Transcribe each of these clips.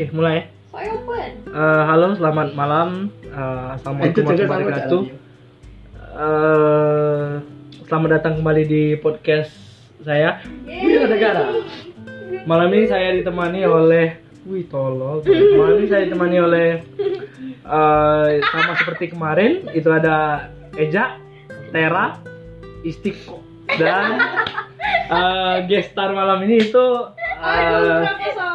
Oke, mulai. Saya open. Eh, halo, selamat malam. Eh, Assalamualaikum warahmatullahi wabarakatuh. Eh, selamat datang kembali di podcast saya. Wira Negara. Malam ini saya ditemani oleh Wih tolol. Malam ini saya ditemani oleh eh, sama seperti kemarin itu ada Eja, Tera, Istiko dan eh, guest star malam ini itu eh,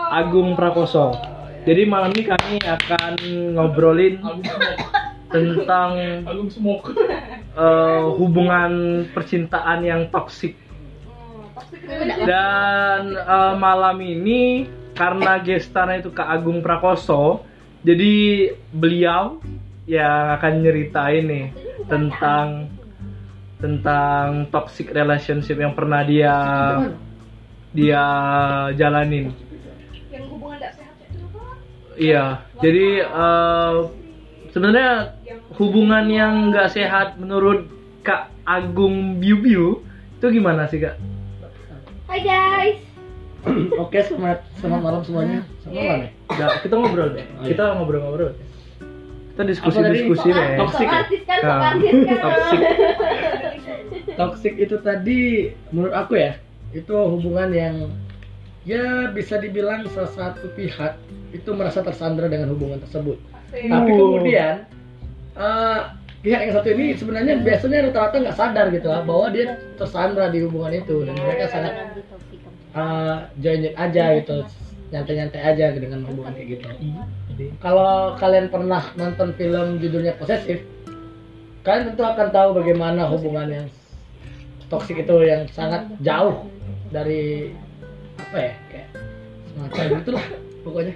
Agung Prakoso. Jadi malam ini kami akan ngobrolin tentang eh, hubungan percintaan yang toksik. Dan eh, malam ini karena gestarnya itu Kak Agung Prakoso, jadi beliau yang akan nyeritain nih tentang tentang toxic relationship yang pernah dia dia jalanin. Iya, jadi eh, sebenarnya hubungan yang nggak sehat menurut Kak Agung Biu Biu itu gimana sih Kak? Hai guys. Oke, selamat selamat malam semuanya. Selamat malam ya. Kita ngobrol deh. Oh, iya. Kita ngobrol-ngobrol. Kita diskusi-diskusi deh. Toxic ya? artis kan. toxic. Toxic itu tadi menurut aku ya, itu hubungan yang ya bisa dibilang salah satu pihak itu merasa tersandra dengan hubungan tersebut. Asik. Tapi Uh. kemudian eh, pihak yang satu ini sebenarnya biasanya rata-rata nggak sadar gitu lah bahwa dia tersandra di hubungan itu dan mereka sangat eh, join aja gitu, nyantai-nyantai aja dengan hubungan kayak gitu. Kalau kalian pernah nonton film judulnya Posesif, kalian tentu akan tahu bagaimana hubungan yang toksik itu yang sangat jauh dari apa ya kayak semacam itulah pokoknya.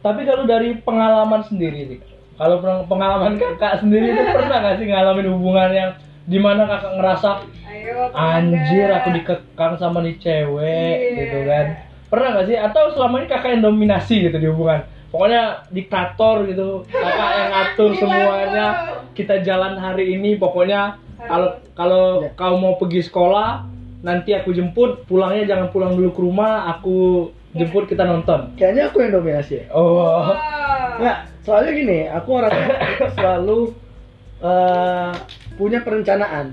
Tapi kalau dari pengalaman sendiri nih, kalau peng- pengalaman kakak sendiri itu pernah nggak sih ngalamin hubungan yang di mana kakak ngerasa Ayo. anjir aku dikekang sama nih cewek Iya. gitu kan pernah nggak sih atau selama ini kakak yang dominasi gitu di hubungan pokoknya diktator gitu kakak yang ngatur semuanya kita jalan hari ini pokoknya kalau kalau Ya. kau mau pergi sekolah nanti aku jemput pulangnya jangan pulang dulu ke rumah aku jemput kita nonton Kayaknya aku yang dominasi ya. oh Wah. Nggak, soalnya gini, aku orangnya itu selalu eh, punya perencanaan.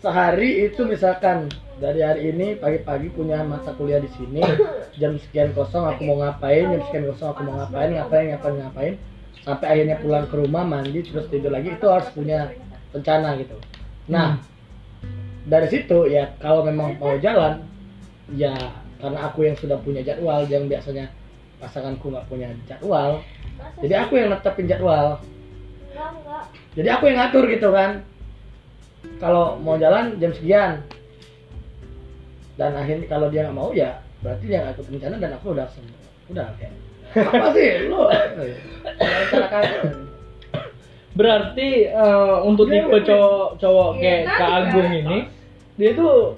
Sehari itu misalkan dari hari ini pagi-pagi punya mata kuliah di sini, jam sekian kosong aku mau ngapain, jam sekian kosong aku mau ngapain, ngapain, ngapain, ngapain, sampai akhirnya pulang ke rumah mandi terus tidur lagi itu harus punya rencana gitu. Nah, dari situ ya kalau memang mau jalan, ya karena aku yang sudah punya jadwal, yang biasanya pasanganku nggak punya jadwal, jadi aku yang netepin jadwal Enggak, enggak. jadi aku yang ngatur gitu kan kalau mau jalan jam sekian dan akhirnya kalau dia nggak mau ya berarti dia nggak ikut rencana dan aku udah udah kayak apa sih lo berarti eh, untuk Iya, tipe iya. cowok cowok Iya, kayak nanti Kak kan. Agung ini dia tuh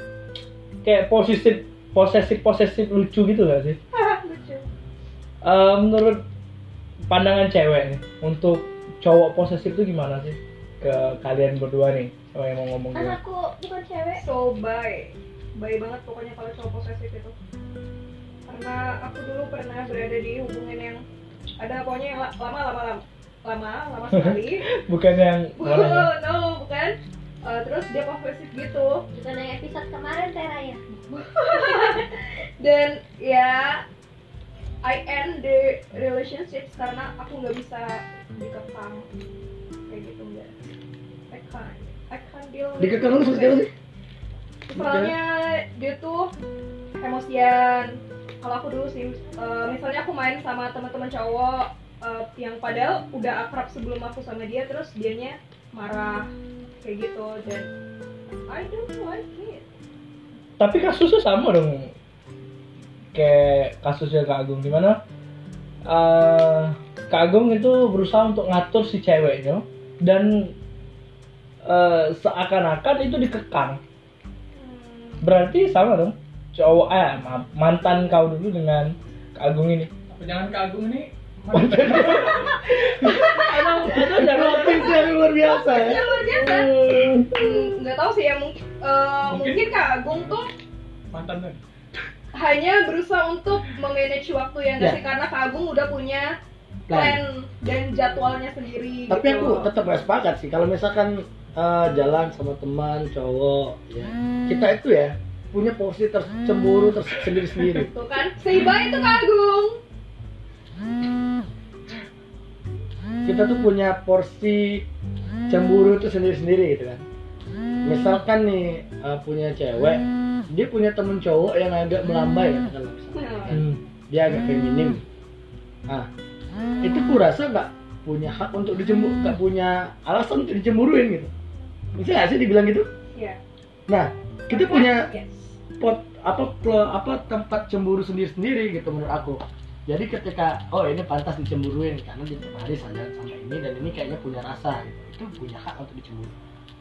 kayak posesif posesif posesif lucu gitu gak sih Lucu. Eh, menurut pandangan cewek nih untuk cowok posesif itu gimana sih ke kalian berdua nih sama yang mau ngomong Kan aku bukan cewek. So bye. Bye banget pokoknya kalau cowok posesif itu. Karena aku dulu pernah berada di hubungan yang ada pokoknya yang la- lama lama lama lama lama sekali. bukan yang Oh, no, bukan. Eh, terus dia posesif gitu. Bukan yang episode kemarin Tera ya? Dan ya I end the relationships karena aku nggak bisa dikekang kayak gitu enggak. I can't. I can't deal with dikekang lu seperti apa sih soalnya dia tuh emosian kalau aku dulu sih eh, misalnya aku main sama teman-teman cowok eh, yang padahal udah akrab sebelum aku sama dia terus dianya marah kayak gitu dan I don't like it. Tapi kasusnya sama dong. Kayak kasusnya Kak Agung di mana eh Kak Agung itu berusaha untuk ngatur si ceweknya dan eh, seakan-akan itu dikekang. Hmm, berarti sama dong cowok eh ma- mantan kau dulu dengan Kak Agung ini. Tapi jangan ke Agung ini. Emang itu jangan Romantis yang luar biasa ya luar biasa Hmm. Hmm, nggak tahu sih ya mungkin eh, Mungkin. mungkin kak Agung tuh Mantan kan. hanya berusaha untuk memanage waktu ya nggak Ya. sih karena Kak Agung udah punya Plan. dan jadwalnya sendiri tapi gitu. aku tetap gak sepakat sih kalau misalkan eh, jalan sama teman cowok ya kita itu ya punya porsi tercemburu tersendiri sendiri tuh kan seimbang itu Kak Agung kita tuh punya porsi cemburu itu sendiri-sendiri gitu kan. Misalkan nih eh, punya cewek dia punya temen cowok yang agak melambai katakanlah misalkan. Hmm. dia agak feminim. Nah itu ku rasa nggak punya hak untuk dicemburu nggak punya alasan untuk dicemburuin gitu? Bisa nggak sih dibilang gitu? Ya nah kita punya pot apa apa tempat cemburu sendiri sendiri gitu menurut aku jadi ketika oh ini pantas dicemburuin karena dia tiap hari saja sampai ini dan ini kayaknya punya rasa gitu. Itu punya hak untuk dicemburu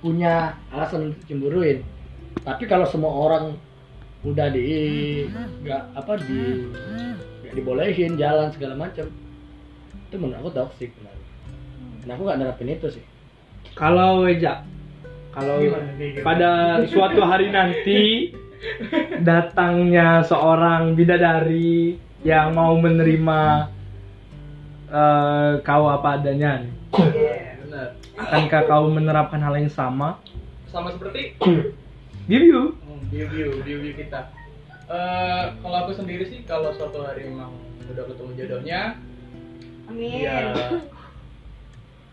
punya alasan untuk dicemburuin. Tapi kalau semua orang udah di nggak apa di nggak dibolehin jalan segala macam itu menurut aku toxic benar. Nah aku nggak nerapin itu sih. Kalau Eja, kalau Gimana? Nih, gimana? pada suatu hari nanti datangnya seorang bidadari yang mau menerima eh, kau apa adanya, nih. Benar. akankah kau menerapkan hal yang sama? Sama seperti Give you. hmm, view-view, view-view kita. Eh, kalau aku sendiri sih, kalau suatu hari emang udah ketemu jodohnya, amin ya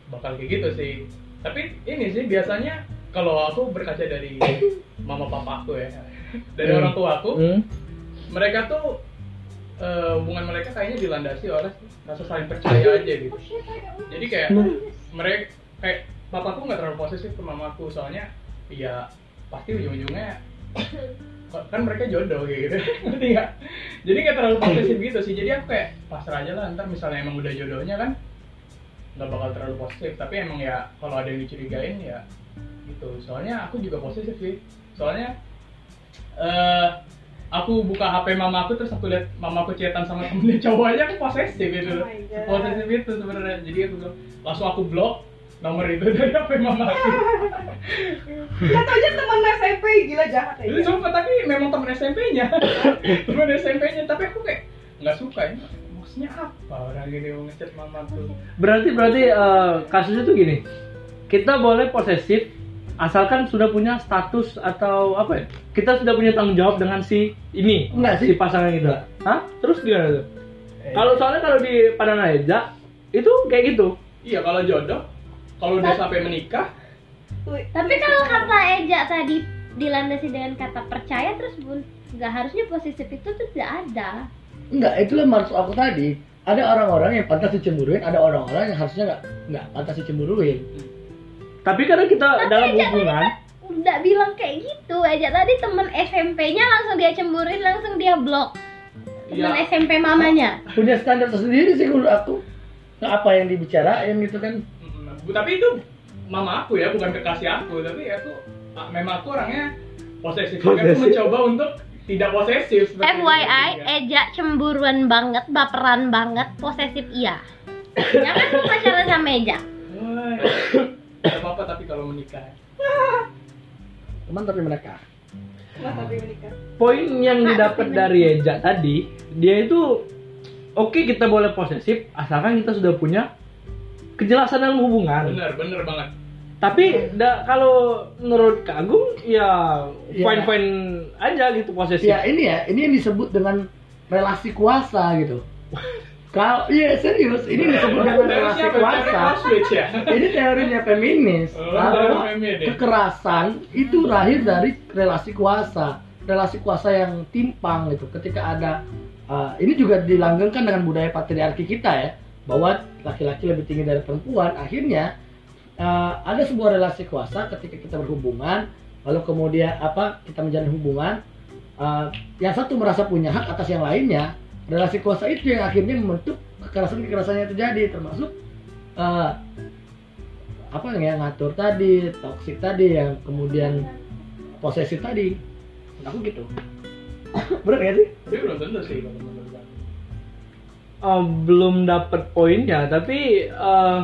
bakal kayak gitu sih. Tapi ini sih biasanya kalau aku berkaca dari mama papa aku ya, dari Hmm. orang tua aku, Hmm. mereka tuh eh, hubungan mereka kayaknya dilandasi oleh rasa saling percaya aja gitu. Jadi kayak mereka kayak papaku nggak terlalu posesif ke mamaku soalnya ya pasti ujung-ujungnya kan mereka jodoh kayak gitu. Ngerti nggak? Jadi nggak terlalu posesif gitu sih. Jadi aku kayak pasrah aja lah ntar misalnya emang udah jodohnya kan nggak bakal terlalu posesif. Tapi emang ya kalau ada yang dicurigain ya gitu. Soalnya aku juga posesif sih. Soalnya eh aku buka HP mamaku terus aku lihat mamaku chatan sama temennya cowok aja aku posesif gitu Oh posesif itu sebenarnya. Jadi aku langsung aku blok nomor itu dari HP mamaku. Lihat aja teman SMP gila jahat itu aja. sumpah tapi memang temen SMP-nya temen SMP-nya tapi aku kayak nggak suka ini. Maksudnya apa orang gini mau ngechat mamaku? Berarti berarti eh, kasusnya tuh gini. Kita boleh posesif asalkan sudah punya status atau apa ya? Kita sudah punya tanggung jawab dengan si ini, Enggak sih. si pasangan kita. Hah? Terus gimana tuh? Kalau soalnya kalau di pandangan Eja itu kayak gitu. iya kalau jodoh kalau udah sampai menikah Tapi kalau kata Eja tadi dilandasi dengan kata percaya terus bun nggak harusnya posesif itu tuh tidak ada. Enggak, itulah maksud aku tadi. Ada orang-orang yang pantas dicemburuin, ada orang-orang yang harusnya nggak nggak pantas dicemburuin. Tapi karena kita Tapi dalam hubungan, kan udah bilang kayak gitu. Eja tadi temen SMP-nya langsung dia cemburuin langsung dia blok. Temen Iya. SMP mamanya. Punya standar tersendiri sih menurut aku. Nah, apa yang dibicarain gitu kan? tapi itu mama aku ya bukan kekasih aku tapi aku ah, memang aku orangnya posesif tapi aku Posesif. mencoba untuk tidak posesif itu. FYI, Iya. Eja cemburuan banget, baperan banget, posesif iya. Jangan lu pacaran sama Eja. Nggak apa-apa tapi kalau menikah Teman tapi mereka. Mas tapi menikah. poin yang didapat dari Eja tadi, dia itu oke kita boleh posesif asalkan kita sudah punya kejelasan dalam hubungan. bener bener banget Tapi da, kalau menurut Kak Agung ya fine fine aja gitu posesif. Ya ini ya, ini yang disebut dengan relasi kuasa gitu. Kalau iya serius, ini disebut dengan relasi kuasa. Ya Ini teorinya feminis. Oh, bahwa feminis. kekerasan itu lahir dari relasi kuasa, relasi kuasa yang timpang gitu. Ketika ada uh, ini juga dilanggengkan dengan budaya patriarki kita ya, bahwa laki-laki lebih tinggi dari perempuan. Akhirnya uh, ada sebuah relasi kuasa ketika kita berhubungan, lalu kemudian apa kita menjalin hubungan, uh, yang satu merasa punya hak atas yang lainnya. Relasi kuasa itu yang akhirnya membentuk kekerasan-kekerasan yang terjadi, termasuk uh, apa yang ngatur tadi, toxic tadi, yang kemudian posesif tadi. Aku gitu. Bener gak sih? tapi belum tentu sih Oh, belum dapat poinnya, tapi eh,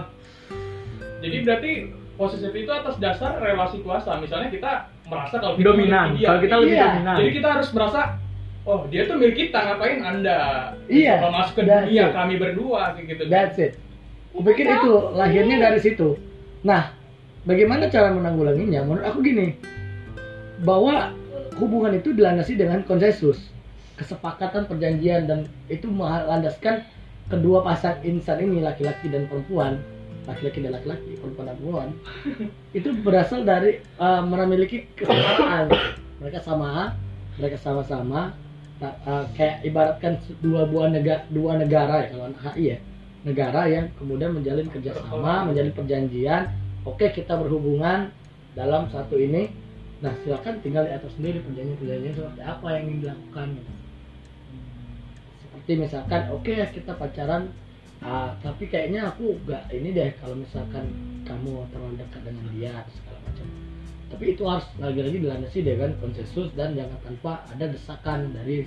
jadi berarti posesif itu atas dasar relasi kuasa misalnya kita merasa kalau kita dominan. dia. Kalau kita lebih Iya. dominan. jadi kita harus merasa oh dia tuh milik kita ngapain anda Iya, Coba masuk ke dunia it. kami berdua kayak gitu That's it. Kupikir itu lahirnya dari situ. Nah, bagaimana cara menanggulanginya? Menurut aku gini, bahwa hubungan itu dilandasi dengan konsensus, kesepakatan, perjanjian, dan itu melandaskan kedua pasang insan ini laki-laki dan perempuan, laki-laki dan laki-laki, perempuan dan perempuan, itu berasal dari uh, memiliki kesamaan. Mereka sama, mereka sama-sama, Uh, kayak ibaratkan dua buah negara dua negara ya kalau HI ya negara yang kemudian menjalin kerjasama menjalin perjanjian. Oke kita berhubungan dalam satu ini. Nah silakan tinggal diatur sendiri perjanjian perjanjian seperti apa yang ingin dilakukan. Seperti misalkan oke kita pacaran. Ah, tapi kayaknya aku gak ini deh kalau misalkan kamu terlalu dekat dengan dia segala macam tapi itu harus lagi-lagi dilandasi dengan konsensus dan jangan tanpa ada desakan dari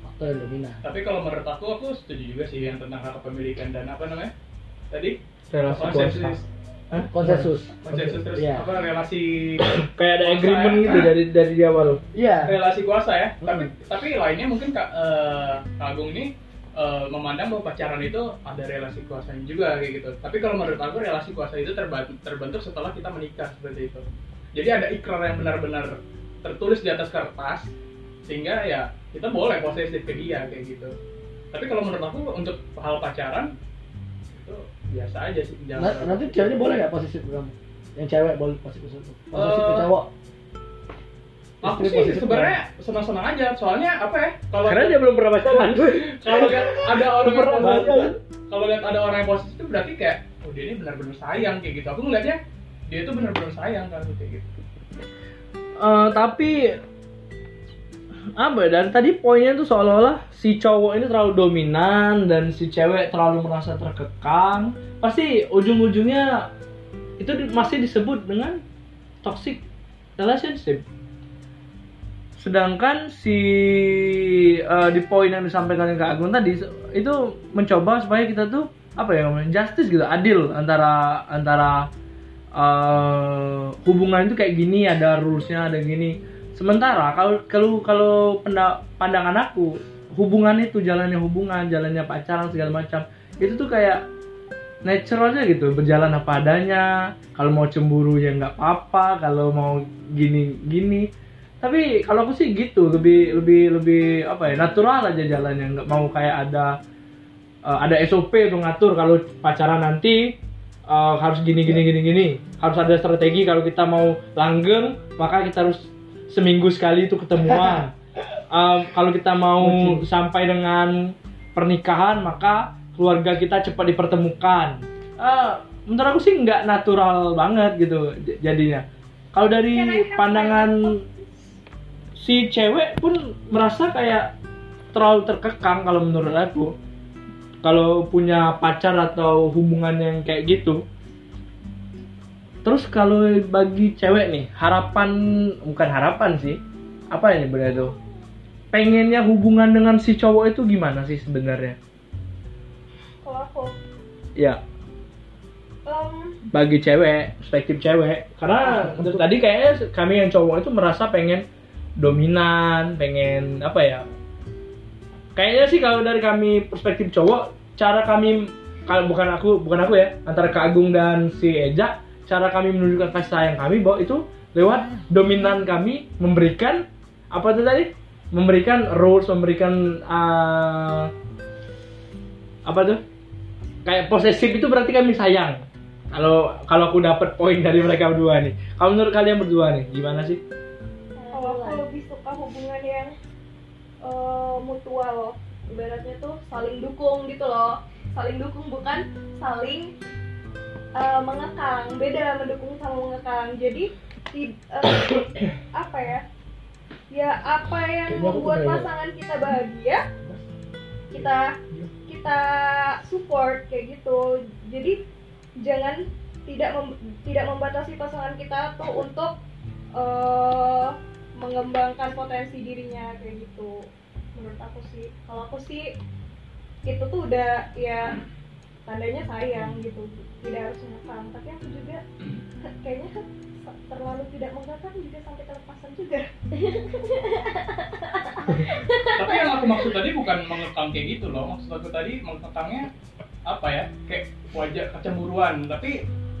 faktor yang dominan. Tapi kalau menurut aku aku setuju juga sih yang tentang hak kepemilikan dan apa namanya? Tadi? Relasi konsensus? kuasa. Hah? konsensus. Konsensus terus Iya. apa relasi kayak ada agreement ya. gitu dari dari di awal iya. Relasi kuasa ya? Tapi Hmm. tapi lainnya mungkin kak Kak Agung ini eh, memandang bahwa pacaran itu ada relasi kuasanya juga kayak gitu. Tapi kalau menurut aku relasi kuasa itu terbentuk setelah kita menikah seperti itu jadi ada ikrar yang benar-benar tertulis di atas kertas sehingga ya kita boleh posesif ke dia kayak gitu. Tapi kalau menurut aku untuk hal pacaran itu biasa aja sih jangan Nah, nanti ceweknya boleh nggak posisi ke kamu? Yang cewek boleh posisi ke posisi ke Eh, cowok? aku sih posesif sebenarnya senang-senang aja. Soalnya apa ya kalau karena dia belum pernah pacaran. Kalau lihat ada orang yang kalau lihat ada orang yang positif itu berarti kayak oh dia ini benar-benar sayang kayak gitu. Aku ngeliatnya dia itu benar-benar sayang kan kayak gitu. Eh, tapi apa ya dari tadi poinnya tuh seolah-olah si cowok ini terlalu dominan dan si cewek terlalu merasa terkekang. Pasti ujung-ujungnya itu masih disebut dengan toxic relationship. Sedangkan si eh, di poin yang disampaikan Kak Agung tadi itu mencoba supaya kita tuh apa ya justice gitu adil antara antara eh, hubungan itu kayak gini ada rulesnya ada gini. Sementara kalau kalau kalau pandangan aku hubungan itu jalannya hubungan jalannya pacaran segala macam itu tuh kayak natural aja gitu. Berjalan apa adanya kalau mau cemburu ya nggak apa-apa kalau mau gini gini. Tapi kalau aku sih gitu lebih lebih lebih apa ya natural aja jalannya. Nggak mau kayak ada eh, ada SOP untuk ngatur kalau pacaran nanti eh, harus gini gini gini gini. Harus ada strategi. Kalau kita mau langgeng maka kita harus seminggu sekali itu ketemuan. Eh, kalau kita mau sampai dengan pernikahan maka keluarga kita cepat dipertemukan. Eh, menurut aku sih nggak natural banget gitu jadinya. Kalau dari pandangan si cewek pun merasa kayak terlalu terkekang kalau menurut aku kalau punya pacar atau hubungan yang kayak gitu terus kalau bagi cewek nih harapan bukan harapan sih apa ini benar tuh pengennya hubungan dengan si cowok itu gimana sih sebenarnya? Kalau aku? Ya. Em, bagi cewek perspektif cewek. Karena untuk tadi kayaknya kami yang cowok itu merasa pengen dominan pengen apa ya kayaknya sih kalau dari kami perspektif cowok cara kami kalau bukan aku bukan aku ya antara Kak Agung dan si Eja cara kami menunjukkan kasih sayang kami bahwa itu lewat dominan kami memberikan apa itu tadi? Memberikan rules memberikan uh, apa tuh kayak posesif itu berarti kami sayang. Kalau kalau aku dapat poin dari mereka berdua nih. Kalau menurut kalian berdua nih gimana sih? Kalau aku lebih suka hubungan yang eh, mutual. Ibaratnya tuh saling dukung gitu loh. Saling dukung bukan saling eh, mengekang. Beda mendukung sama mengekang. Jadi ti- eh, apa ya? Ya apa yang membuat pasangan kita bahagia kita kita support kayak gitu. Jadi jangan tidak mem- tidak membatasi pasangan kita tuh untuk eh, mengembangkan potensi dirinya kayak gitu. Menurut aku sih. Kalau aku sih itu tuh udah ya tandanya sayang gitu. Tidak harus mengekang tapi aku juga kayaknya terlalu tidak mengekang juga sampai kelepasan juga. Tapi maksud tadi bukan mengekang kayak gitu loh. Maksud aku tadi mengekangnya apa ya? Kayak wajah kecemburuan. Tapi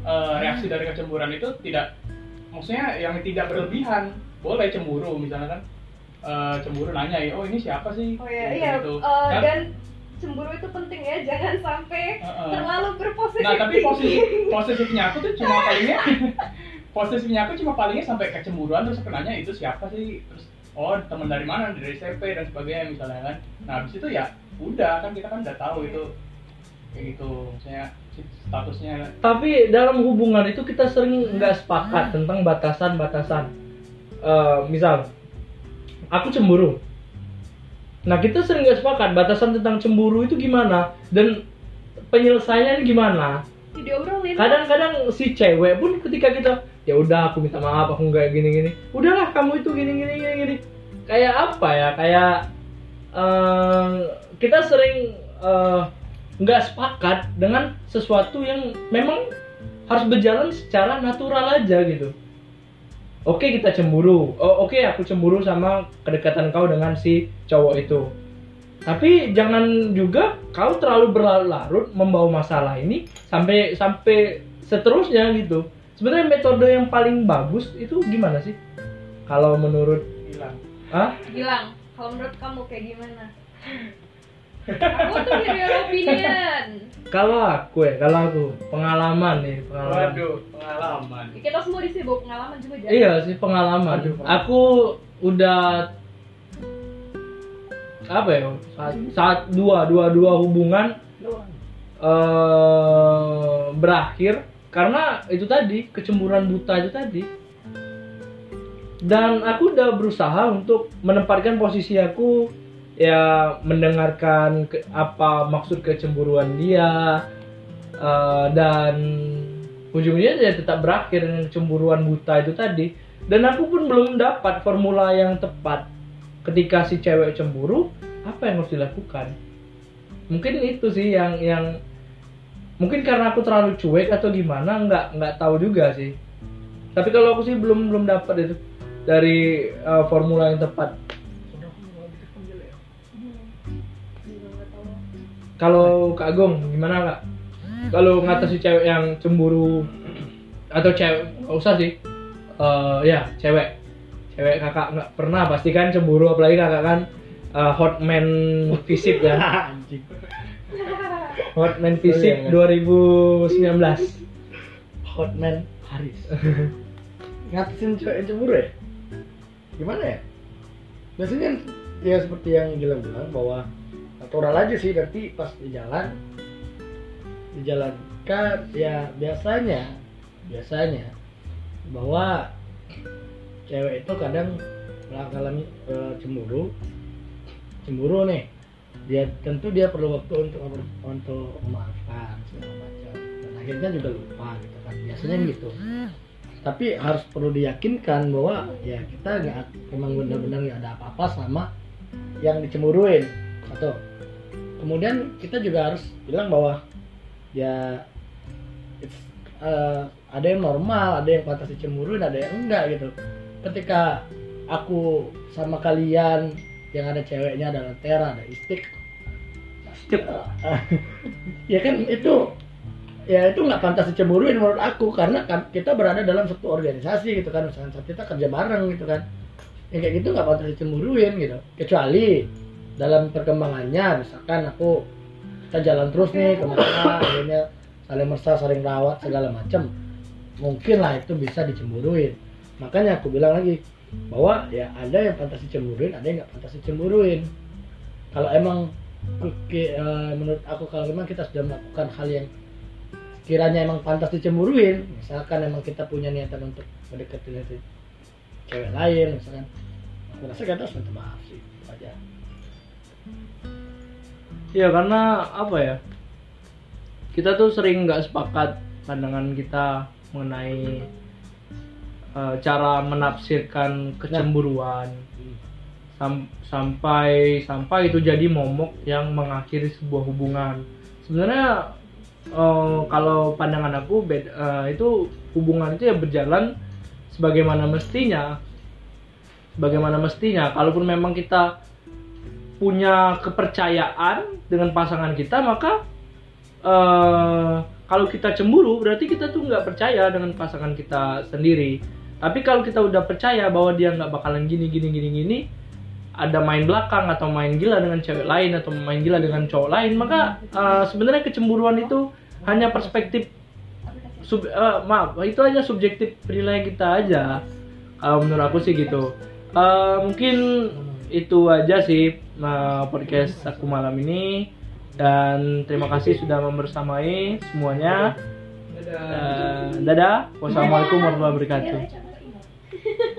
eh, reaksi dari kecemburuan itu tidak maksudnya yang tidak berlebihan boleh cemburu misalnya kan eh, cemburu nanya ya oh ini siapa sih Oh iya, Gitu, iya. gitu. Eh, Kan- dan cemburu itu penting ya, jangan sampai Heeh. terlalu berposisi Nah tapi posisi posisinya aku tuh cuma palingnya posisinya aku cuma palingnya sampai kecemburuan terus aku nanya itu siapa sih terus oh teman dari mana dari SMP dan sebagainya misalnya kan nah habis itu ya udah kan kita kan udah tahu itu kayak gitu maksudnya statusnya Tapi dalam hubungan itu kita sering nggak sepakat tentang batasan-batasan. Eh, misal, aku cemburu. Nah kita sering nggak sepakat batasan tentang cemburu itu gimana dan penyelesaiannya gimana. diobrolin. Kadang-kadang si cewek pun ketika kita ya udah aku minta maaf aku nggak gini-gini. Udahlah kamu itu gini-gini gini-gini. Kayak apa ya? Kayak eh, kita sering eh, nggak sepakat dengan sesuatu yang memang harus berjalan secara natural aja gitu. Oke kita cemburu. Oh, Oke aku cemburu sama kedekatan kau dengan si cowok itu. Tapi jangan juga kau terlalu berlarut-larut membawa masalah ini sampai sampai seterusnya gitu. Sebenarnya metode yang paling bagus itu gimana sih? Kalau menurut hilang ah Bilang, kalau menurut kamu kayak gimana? Aku tuh dari opinion. kalau aku ya, kalau aku pengalaman nih, pengalaman. waduh pengalaman Kita semua di sini bawa pengalaman juga jangan. Iya sih pengalaman. Aduh, pengalaman. Aku udah apa ya? Saat, saat dua dua dua hubungan eh berakhir karena itu tadi kecemburuan buta itu tadi. Dan aku udah berusaha untuk menempatkan posisi aku ya mendengarkan ke- apa maksud kecemburuan dia eh, dan ujungnya ya tetap berakhir dengan kecemburuan buta itu tadi. Dan aku pun belum dapat formula yang tepat. Ketika si cewek cemburu apa yang harus dilakukan? Mungkin itu sih yang yang mungkin karena aku terlalu cuek atau gimana nggak nggak tahu juga sih. Tapi kalau aku sih belum belum dapat itu dari uh, formula yang tepat kalau Kak Agung gimana kak kalau ngatasi cewek yang cemburu atau cewek nggak usah sih Eh, ya cewek cewek kakak nggak pernah pasti kan cemburu apalagi kakak kan eh, hotman fisik ya Anjing. hotman fisik iya, 2019 Hotman Haris. Ngatasin cewek yang cemburu ya? Gimana ya? Biasanya ya seperti yang Gilang bilang bahwa natural aja sih nanti pas di jalan dijalankan ya biasanya biasanya bahwa cewek itu kadang mengalami eh, cemburu cemburu nih. Dia tentu dia perlu waktu untuk untuk memaafkan segala macam. Dan akhirnya juga lupa gitu kan biasanya gitu. Tapi harus perlu diyakinkan bahwa ya kita nggak memang benar-benar nggak ada apa-apa sama yang dicemburuin atau kemudian kita juga harus bilang bahwa ya it's, uh, ada yang normal ada yang pantas dicemburuin ada yang enggak gitu. Ketika aku sama kalian yang ada ceweknya ada Tera ada Istik ya. Kan itu ya itu nggak pantas dicemburuin menurut aku karena kan kita berada dalam satu organisasi gitu kan misalkan saat kita kerja bareng gitu kan. Yang kayak gitu nggak pantas dicemburuin gitu. Kecuali dalam perkembangannya misalkan aku kita jalan terus nih ke mana akhirnya saling mesra saling rawat segala macam mungkin lah itu bisa dicemburuin. Makanya aku bilang lagi bahwa ya ada yang pantas dicemburuin ada yang nggak pantas dicemburuin. Kalau emang eh, menurut aku kalau memang kita sudah melakukan hal yang kiranya emang pantas dicemburuin misalkan emang kita punya niatan untuk mendekati cewek lain misalkan aku rasa kita harus minta maaf sih aja Iya karena apa ya? Kita tuh sering nggak sepakat pandangan kita mengenai eh, cara menafsirkan kecemburuan. Sam- sampai sampai itu jadi momok yang mengakhiri sebuah hubungan. Sebenarnya eh, kalau pandangan aku bed- eh, itu hubungan itu ya berjalan sebagaimana mestinya. Sebagaimana mestinya. Kalaupun memang kita punya kepercayaan dengan pasangan kita maka eh kalau kita cemburu berarti kita tuh nggak percaya dengan pasangan kita sendiri. Tapi kalau kita udah percaya bahwa dia nggak bakalan gini gini gini gini ada main belakang atau main gila dengan cewek lain atau main gila dengan cowok lain maka eh, sebenarnya kecemburuan itu hanya perspektif sub, eh, maaf itu hanya subjektif penilaian kita aja kalau menurut aku sih gitu. Eh, mungkin itu aja sih eh, podcast aku malam ini. Dan terima kasih sudah membersamai semuanya. Dadah. Eh, dadah. Wassalamualaikum warahmatullahi wabarakatuh. Iya,